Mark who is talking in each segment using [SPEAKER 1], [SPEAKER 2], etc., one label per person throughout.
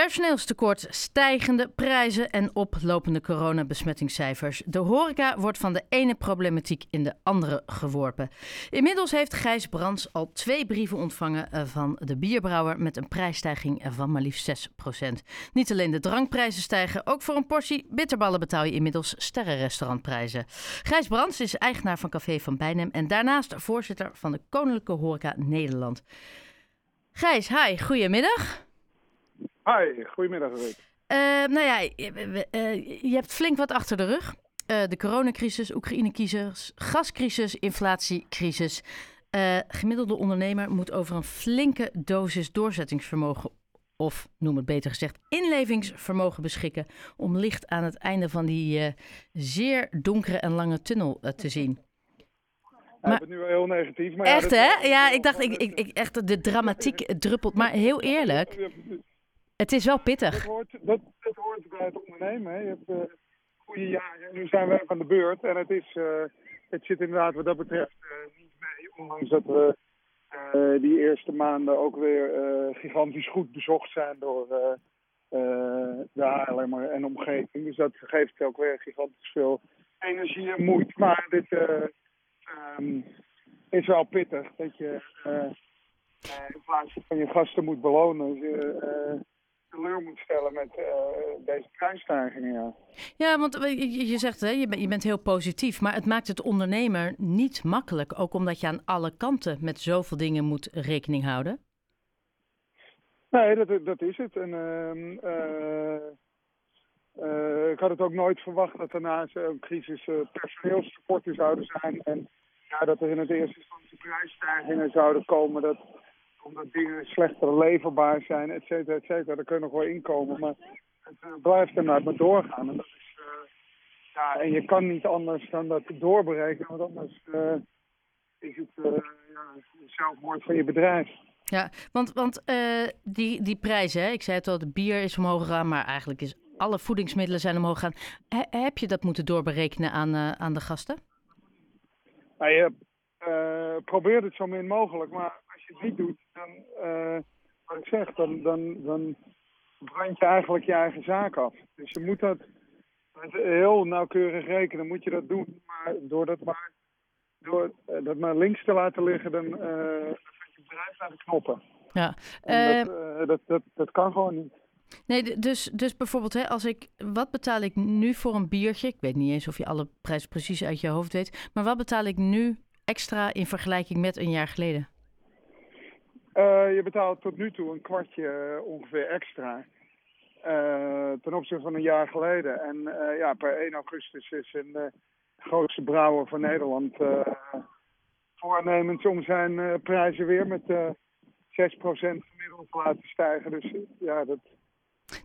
[SPEAKER 1] Personeelstekort, stijgende prijzen en oplopende coronabesmettingscijfers. De horeca wordt van de ene problematiek in de andere geworpen. Inmiddels heeft Gijs Brands al twee brieven ontvangen eh, van de bierbrouwer met een prijsstijging van maar liefst 6%. Niet alleen de drankprijzen stijgen, ook voor een portie bitterballen betaal je inmiddels sterrenrestaurantprijzen. Gijs Brands is eigenaar van Café van Bijnem en daarnaast voorzitter van de Koninklijke Horeca Nederland. Gijs, hi, goedemiddag.
[SPEAKER 2] Hi, goedemiddag Rick.
[SPEAKER 1] Uh, nou ja, uh, je hebt flink wat achter de rug. Uh, de coronacrisis, Oekraïne-crisis, gascrisis, inflatiecrisis. gemiddelde ondernemer moet over een flinke dosis doorzettingsvermogen, of noem het beter gezegd, inlevingsvermogen beschikken. om licht aan het einde van die zeer donkere en lange tunnel te zien.
[SPEAKER 2] Maar, het nu wel heel negatief. Maar
[SPEAKER 1] echt ja, hè? Ja, ik dacht, ik, ik, ik, echt de dramatiek druppelt. Maar heel eerlijk, het is wel pittig.
[SPEAKER 2] Dat hoort, dat, hoort bij het ondernemen. Hè. Je hebt uh, goede jaren. Nu zijn we aan de beurt. En het, is, uh, het zit inderdaad wat dat betreft uh, niet mee. Ondanks dat we die eerste maanden ook weer gigantisch goed bezocht zijn door de Haarlemmer en omgeving. Dus dat geeft ook weer gigantisch veel energie en moeite. Maar dit um, is wel pittig. Dat je in plaats van je gasten moet belonen. Stellen met uh, deze prijsstijgingen. Ja,
[SPEAKER 1] ja want je, je zegt, hè, je, bent, je bent heel positief, maar het maakt het ondernemer niet makkelijk. Ook omdat je aan alle kanten met zoveel dingen moet rekening houden.
[SPEAKER 2] Nee, dat, dat is het. En, uh, uh, ik had het ook nooit verwacht dat er na een crisis personeelstekorten zouden zijn. En ja, dat er in het eerste instantie prijsstijgingen zouden komen. Dat, omdat dingen slechter leverbaar zijn, et cetera, et cetera. Daar kun je nog wel inkomen, maar het uh, blijft inderdaad maar doorgaan. En, dat is, uh, ja, en je kan niet anders dan dat doorberekenen, want anders uh, is het ja, zelfmoord van je bedrijf.
[SPEAKER 1] Ja, want, want die, die prijzen, hè? ik zei het al, de bier is omhoog gegaan, maar eigenlijk is alle voedingsmiddelen zijn omhoog gegaan. heb je dat moeten doorberekenen aan, aan de gasten?
[SPEAKER 2] Nou, je probeert het zo min mogelijk, maar als je het niet doet, dan, uh, wat ik zeg, dan, dan, dan brand je eigenlijk je eigen zaak af. Dus je moet dat heel nauwkeurig rekenen, moet je dat doen. Maar door dat maar, door, uh, dat maar links te laten liggen, dan uh, je bedrijf naar de knoppen.
[SPEAKER 1] Ja.
[SPEAKER 2] Dat, dat, dat, dat kan gewoon niet.
[SPEAKER 1] Nee, dus, dus bijvoorbeeld, hè, als ik, wat betaal ik nu voor een biertje? Ik weet niet eens of je alle prijzen precies uit je hoofd weet. Maar wat betaal ik nu extra in vergelijking met een jaar geleden?
[SPEAKER 2] Uh, je betaalt tot nu toe een kwartje uh, ongeveer extra. Uh, ten opzichte van een jaar geleden. En ja, per 1 augustus is een grootste brouwer van Nederland voornemens om zijn prijzen weer met 6% gemiddeld te laten stijgen. Dus ja, dat,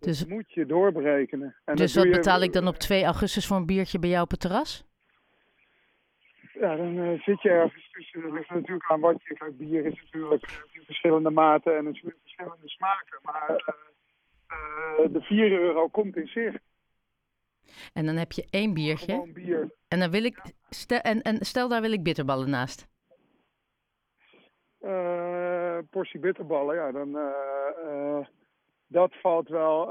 [SPEAKER 2] dus, dat moet je doorberekenen.
[SPEAKER 1] En dus wat betaal ik dan op 2 augustus voor een biertje bij jou op het terras?
[SPEAKER 2] Ja, dan uh, zit je ergens tussen. Dat ligt natuurlijk aan wat je. Kijk, bier is natuurlijk in verschillende maten en in verschillende smaken. Maar uh, uh, de 4 euro komt in zicht.
[SPEAKER 1] En dan heb je één biertje.
[SPEAKER 2] Gewoon bier.
[SPEAKER 1] En, dan wil ik, stel, en, en stel daar wil ik bitterballen naast.
[SPEAKER 2] portie bitterballen, ja, dan. dat valt wel.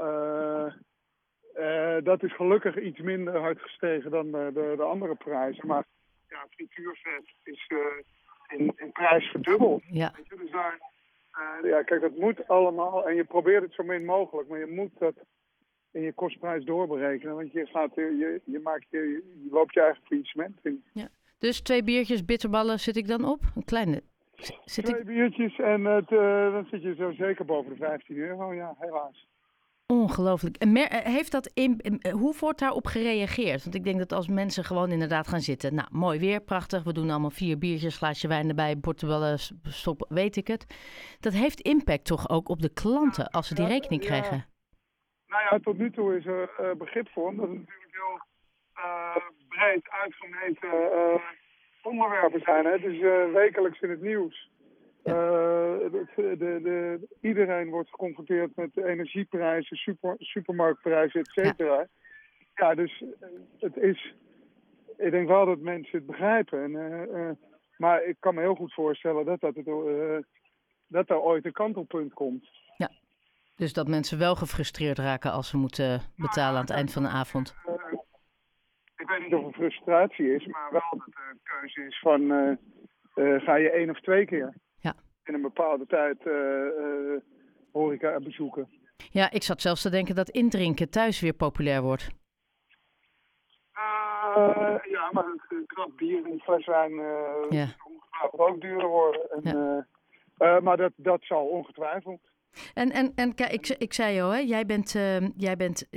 [SPEAKER 2] dat is gelukkig iets minder hard gestegen dan de, de, de andere prijzen. Maar ja, frituurvet is uh, in, in, prijs verdubbeld.
[SPEAKER 1] Ja.
[SPEAKER 2] Weet je? Dus daar, uh, ja, kijk, dat moet allemaal. En je probeert het zo min mogelijk, maar je moet dat in je kostprijs doorberekenen. Want je, gaat, je, je, maakt, je, je loopt je eigen faillissement in.
[SPEAKER 1] Ja. Dus twee biertjes bitterballen zit ik dan op? Een kleine.
[SPEAKER 2] Zit twee ik... biertjes en het, uh, dan zit je zo zeker boven de 15 euro, ja, helaas.
[SPEAKER 1] Ongelooflijk. En mer- heeft dat in, hoe wordt daarop gereageerd? Want ik denk dat als mensen gewoon inderdaad gaan zitten. Nou, mooi weer, prachtig. We doen allemaal vier biertjes, glaasje wijn erbij, bortebellen, stop, weet ik het. Dat heeft impact toch ook op de klanten als ze die rekening krijgen?
[SPEAKER 2] Nou ja, tot nu toe is er uh, begrip voor. Omdat het natuurlijk heel uh, breed uitgemeten uh, onderwerpen zijn. Hè? Dus wekelijks in het nieuws. Uh, de, de, iedereen wordt geconfronteerd met energieprijzen, super, supermarktprijzen, et cetera. Ja. ja. dus eh, het is... Ik denk wel dat mensen het begrijpen. En, uh, uh, maar ik kan me heel goed voorstellen dat, dat, het, dat er ooit een kantelpunt komt.
[SPEAKER 1] Ja. Dus dat mensen wel gefrustreerd raken als ze moeten betalen aan het eind van de avond.
[SPEAKER 2] Ik weet niet of het frustratie is, maar wel dat de keuze is van uh, ga je één of twee keer. In een bepaalde tijd horeca bezoeken.
[SPEAKER 1] Ja, ik zat zelfs te denken dat indrinken thuis weer populair wordt.
[SPEAKER 2] Uh, ja, maar het krap bier en fles wijn uh,
[SPEAKER 1] ja.
[SPEAKER 2] ongetwijfeld ook duurder worden. En,
[SPEAKER 1] Ja.
[SPEAKER 2] uh, maar dat, dat zal ongetwijfeld.
[SPEAKER 1] En, en, en kijk, ik, ik zei al, hè, jij bent, jij bent,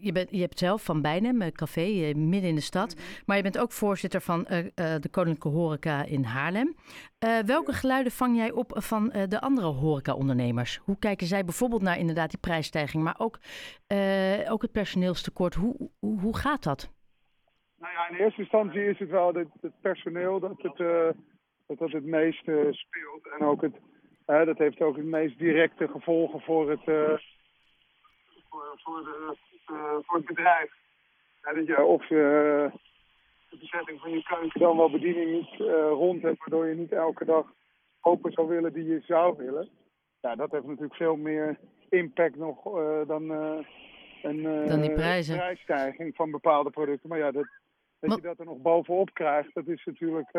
[SPEAKER 1] je, bent, je hebt zelf van Bijnem, een café uh, midden in de stad. Mm -hmm. Maar je bent ook voorzitter van uh, de Koninklijke Horeca in Haarlem. welke geluiden vang jij op van de andere horeca-ondernemers? Hoe kijken zij bijvoorbeeld naar inderdaad die prijsstijging, maar ook, ook het personeelstekort? Hoe, hoe, hoe gaat dat?
[SPEAKER 2] Nou ja, in eerste instantie is het wel het, het personeel dat het, dat, dat het meest speelt. En ook het, dat heeft ook het meest directe gevolgen voor het, voor, voor, de, uh, voor het bedrijf. Ja, dat je of je de bezetting van je keuken dan wel bediening niet rond hebt, waardoor je niet elke dag open zou willen die je zou willen. Ja, dat heeft natuurlijk veel meer impact nog dan een
[SPEAKER 1] dan die prijzen.
[SPEAKER 2] prijsstijging van bepaalde producten. Maar ja, dat, dat je dat er nog bovenop krijgt, dat is natuurlijk.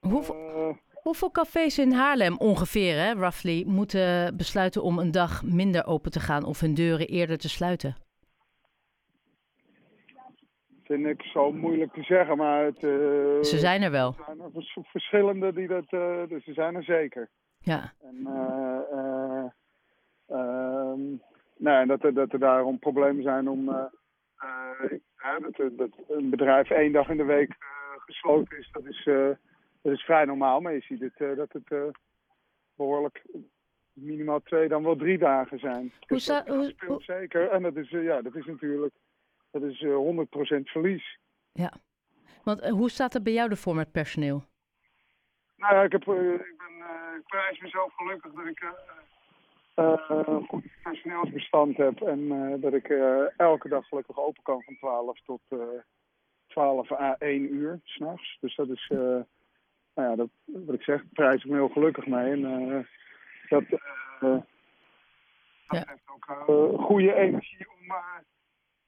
[SPEAKER 1] Hoeveel, hoeveel cafés in Haarlem ongeveer, hè, roughly, moeten besluiten om een dag minder open te gaan of hun deuren eerder te sluiten?
[SPEAKER 2] Vind ik zo moeilijk te zeggen, maar het. Uh,
[SPEAKER 1] ze zijn er wel.
[SPEAKER 2] Er zijn er verschillende die dat. Uh, dus ze zijn er zeker.
[SPEAKER 1] Ja.
[SPEAKER 2] En, uh, nee, dat, er, dat er daarom problemen zijn om. dat, dat een bedrijf één dag in de week gesloten is, dat is, dat is vrij normaal. Maar je ziet het, dat het behoorlijk minimaal twee, dan wel drie dagen zijn.
[SPEAKER 1] Hoe
[SPEAKER 2] Dus dat, speelt
[SPEAKER 1] hoe-
[SPEAKER 2] zeker. En dat is, eh, ja, dat is natuurlijk dat is, eh, 100% verlies.
[SPEAKER 1] Ja. Want eh, hoe staat het bij jou ervoor met personeel?
[SPEAKER 2] Nou ja, ik, heb, eh, ik, ben, eh, ik prijs mezelf gelukkig dat ik eh, eh, een goed personeelsbestand heb. En eh, dat ik eh, elke dag gelukkig open kan van 12 tot eh 12 à 1 uur s'nachts. Dus dat is, eh, nou ja, dat, wat ik zeg, prijs ik me heel gelukkig mee. En eh, dat, eh, dat
[SPEAKER 1] Ja.
[SPEAKER 2] geeft ook eh, goede energie om, eh,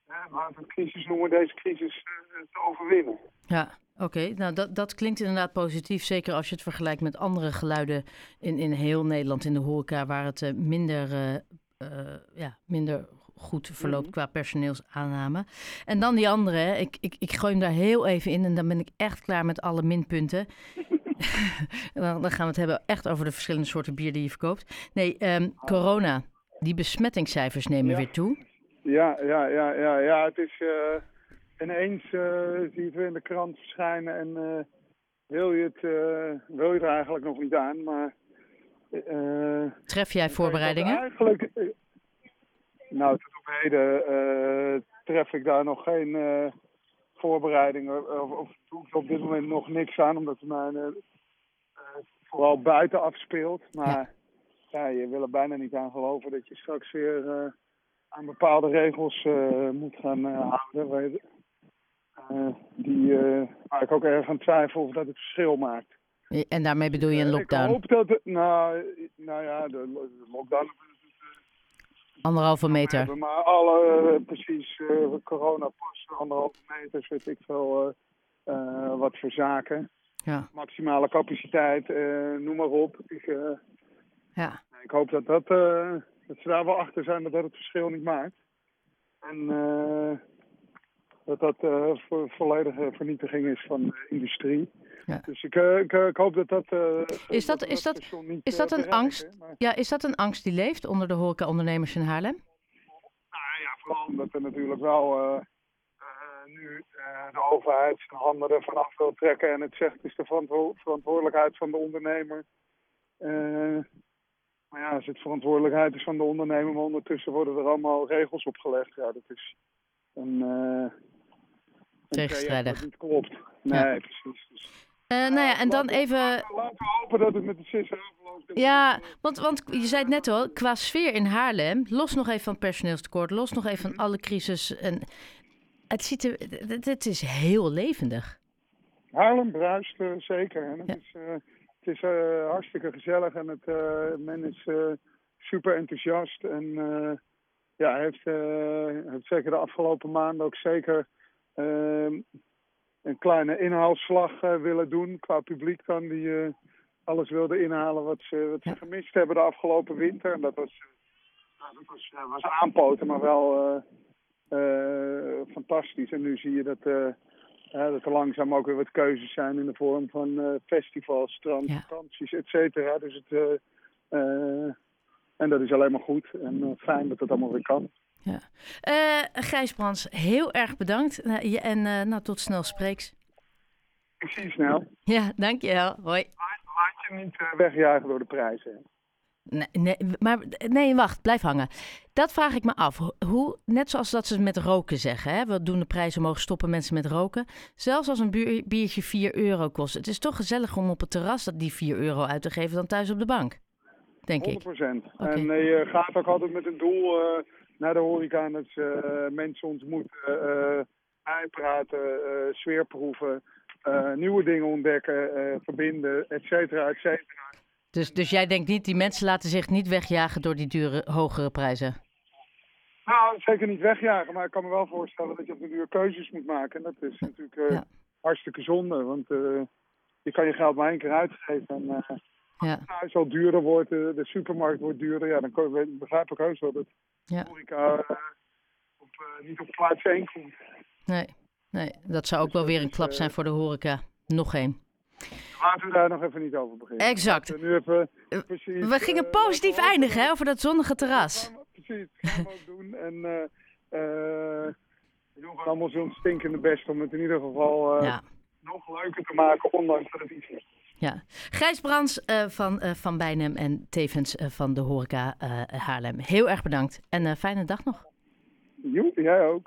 [SPEAKER 2] eh, laten we het crisis noemen, deze crisis eh, te overwinnen.
[SPEAKER 1] Ja, oké. Nou, dat, dat klinkt inderdaad positief. Zeker als je het vergelijkt met andere geluiden in, in heel Nederland in de horeca... waar het eh, minder, eh, eh, ja, minder goed verloopt
[SPEAKER 2] Mhm.
[SPEAKER 1] qua personeelsaanname. En dan die andere, ik, ik, ik gooi hem daar heel even in... en dan ben ik echt klaar met alle minpunten. Dan, gaan we het hebben echt over de verschillende soorten bier die je verkoopt. Nee, ehm, corona. Die besmettingscijfers nemen
[SPEAKER 2] Ja.
[SPEAKER 1] weer toe.
[SPEAKER 2] Ja, ja, ja, ja, ja. Het is eh, ineens eh, zie je het weer in de krant verschijnen en eh, wil, je het, eh, wil je er eigenlijk nog niet aan, maar. eh,
[SPEAKER 1] Tref jij voorbereidingen?
[SPEAKER 2] Eigenlijk, eh, nou, tot op heden eh, tref ik daar nog geen eh, voorbereidingen of, of doe ik op dit moment nog niks aan, omdat het mij eh, eh, vooral buiten afspeelt. Maar ja. je wil er bijna niet aan geloven dat je straks weer eh, aan bepaalde regels eh, moet gaan eh, houden. waar je- eh, die, eh, waar ik ook erg aan twijfel of dat het verschil maakt.
[SPEAKER 1] En daarmee bedoel je een
[SPEAKER 2] Eh,
[SPEAKER 1] lockdown?
[SPEAKER 2] Ik hoop dat het, nou, nou ja, de lockdown
[SPEAKER 1] Anderhalve meter.
[SPEAKER 2] hebben, maar alle eh, precies eh coronapassen, anderhalve meter, weet ik veel, eh, wat voor zaken.
[SPEAKER 1] Ja,
[SPEAKER 2] Maximale capaciteit, noem maar op. Ik, eh,
[SPEAKER 1] ja.
[SPEAKER 2] ik hoop dat, dat, dat ze daar wel achter zijn dat dat het verschil niet maakt. En eh, dat dat eh, vo volledige vernietiging is van de industrie.
[SPEAKER 1] Ja.
[SPEAKER 2] Dus ik, eh, ik, eh, ik hoop dat dat...
[SPEAKER 1] Is dat- is dat-
[SPEAKER 2] niet,
[SPEAKER 1] is dat een angst?
[SPEAKER 2] Maar-
[SPEAKER 1] ja, is dat een angst die leeft onder de horeca-ondernemers in Haarlem?
[SPEAKER 2] Nou ja, vooral omdat er natuurlijk wel nu de overheid zijn handen ervan af wil trekken. En het zegt, is de verantwo- verantwoordelijkheid van de ondernemer. Maar ja, als het verantwoordelijkheid is van de ondernemer, maar ondertussen worden er allemaal regels opgelegd. Ja, dat is een... een
[SPEAKER 1] Tegenstrijdig.
[SPEAKER 2] niet klopt. Nee, precies. Dus,
[SPEAKER 1] Eh, nou ja, en dan even...
[SPEAKER 2] laten we hopen dat het met de sis afloopt.
[SPEAKER 1] Ja, want, want je zei het net al, qua sfeer in Haarlem, los nog even van het personeelstekort, los nog even van alle crisis. En het, ziet er, het, het is heel levendig.
[SPEAKER 2] Haarlem bruist eh, zeker. En het
[SPEAKER 1] Ja.
[SPEAKER 2] is, eh, het is eh, hartstikke gezellig en het, eh, men is eh, super enthousiast. En ja, heeft, heeft zeker de afgelopen maanden ook zeker een kleine inhaalslag willen doen qua publiek dan. Die alles wilde inhalen wat ze, wat ze gemist hebben de afgelopen winter. En dat was, dat was, was aanpoten, maar wel fantastisch. En nu zie je dat dat er langzaam ook weer wat keuzes zijn in de vorm van uh, festivals, strand, vakanties, et cetera. Dus het, uh, uh, en dat is alleen maar goed en fijn dat het allemaal weer kan.
[SPEAKER 1] Ja. Gijs Brands, heel erg bedankt en nou, tot snel spreeks.
[SPEAKER 2] Ik zie je snel.
[SPEAKER 1] Ja, dankjewel. Hoi.
[SPEAKER 2] Laat je niet wegjagen door de prijzen.
[SPEAKER 1] Nee, nee, maar nee, wacht, blijf hangen. Dat vraag ik me af. Hoe, net zoals dat ze met roken zeggen, hè? we doen de prijzen mogen stoppen mensen met roken. Zelfs als een biertje 4 euro kost. Het is toch gezellig om op het terras dat die 4 euro uit te geven dan thuis op de bank. Denk 100%.
[SPEAKER 2] ik. 100%. En je gaat ook altijd met een doel uh, naar de horeca dat ze uh, mensen ontmoeten, uitpraten, sfeerproeven, nieuwe dingen ontdekken, verbinden, et cetera, et cetera.
[SPEAKER 1] Dus, dus jij denkt niet, die mensen laten zich niet wegjagen door die dure, hogere prijzen?
[SPEAKER 2] Nou, zeker niet wegjagen, maar ik kan me wel voorstellen dat je op de duur keuzes moet maken. En dat is natuurlijk hartstikke zonde, want je kan je geld maar één keer uitgeven. En ja. als het al duurder wordt, de supermarkt wordt duurder, ja, dan begrijp ik heus wel dat ja. horeca op, niet op plaats 1 komt.
[SPEAKER 1] Nee, nee, dat zou ook dus wel weer een klap zijn voor de horeca. Nog één.
[SPEAKER 2] Laten we daar nog even niet over beginnen.
[SPEAKER 1] Exact.
[SPEAKER 2] Nu even,
[SPEAKER 1] eh, precies, we gingen uh, positief eindigen hè, over dat zonnige terras.
[SPEAKER 2] precies, dat gaan we ook doen. En uh, we doen allemaal zo'n stinkende best om het in ieder geval ja. nog leuker te maken, ondanks dat het iets is.
[SPEAKER 1] Ja. Gijs Brands van Van Bijnem en tevens van de horeca Haarlem. Heel erg bedankt en fijne dag nog.
[SPEAKER 2] Jo, jij ook.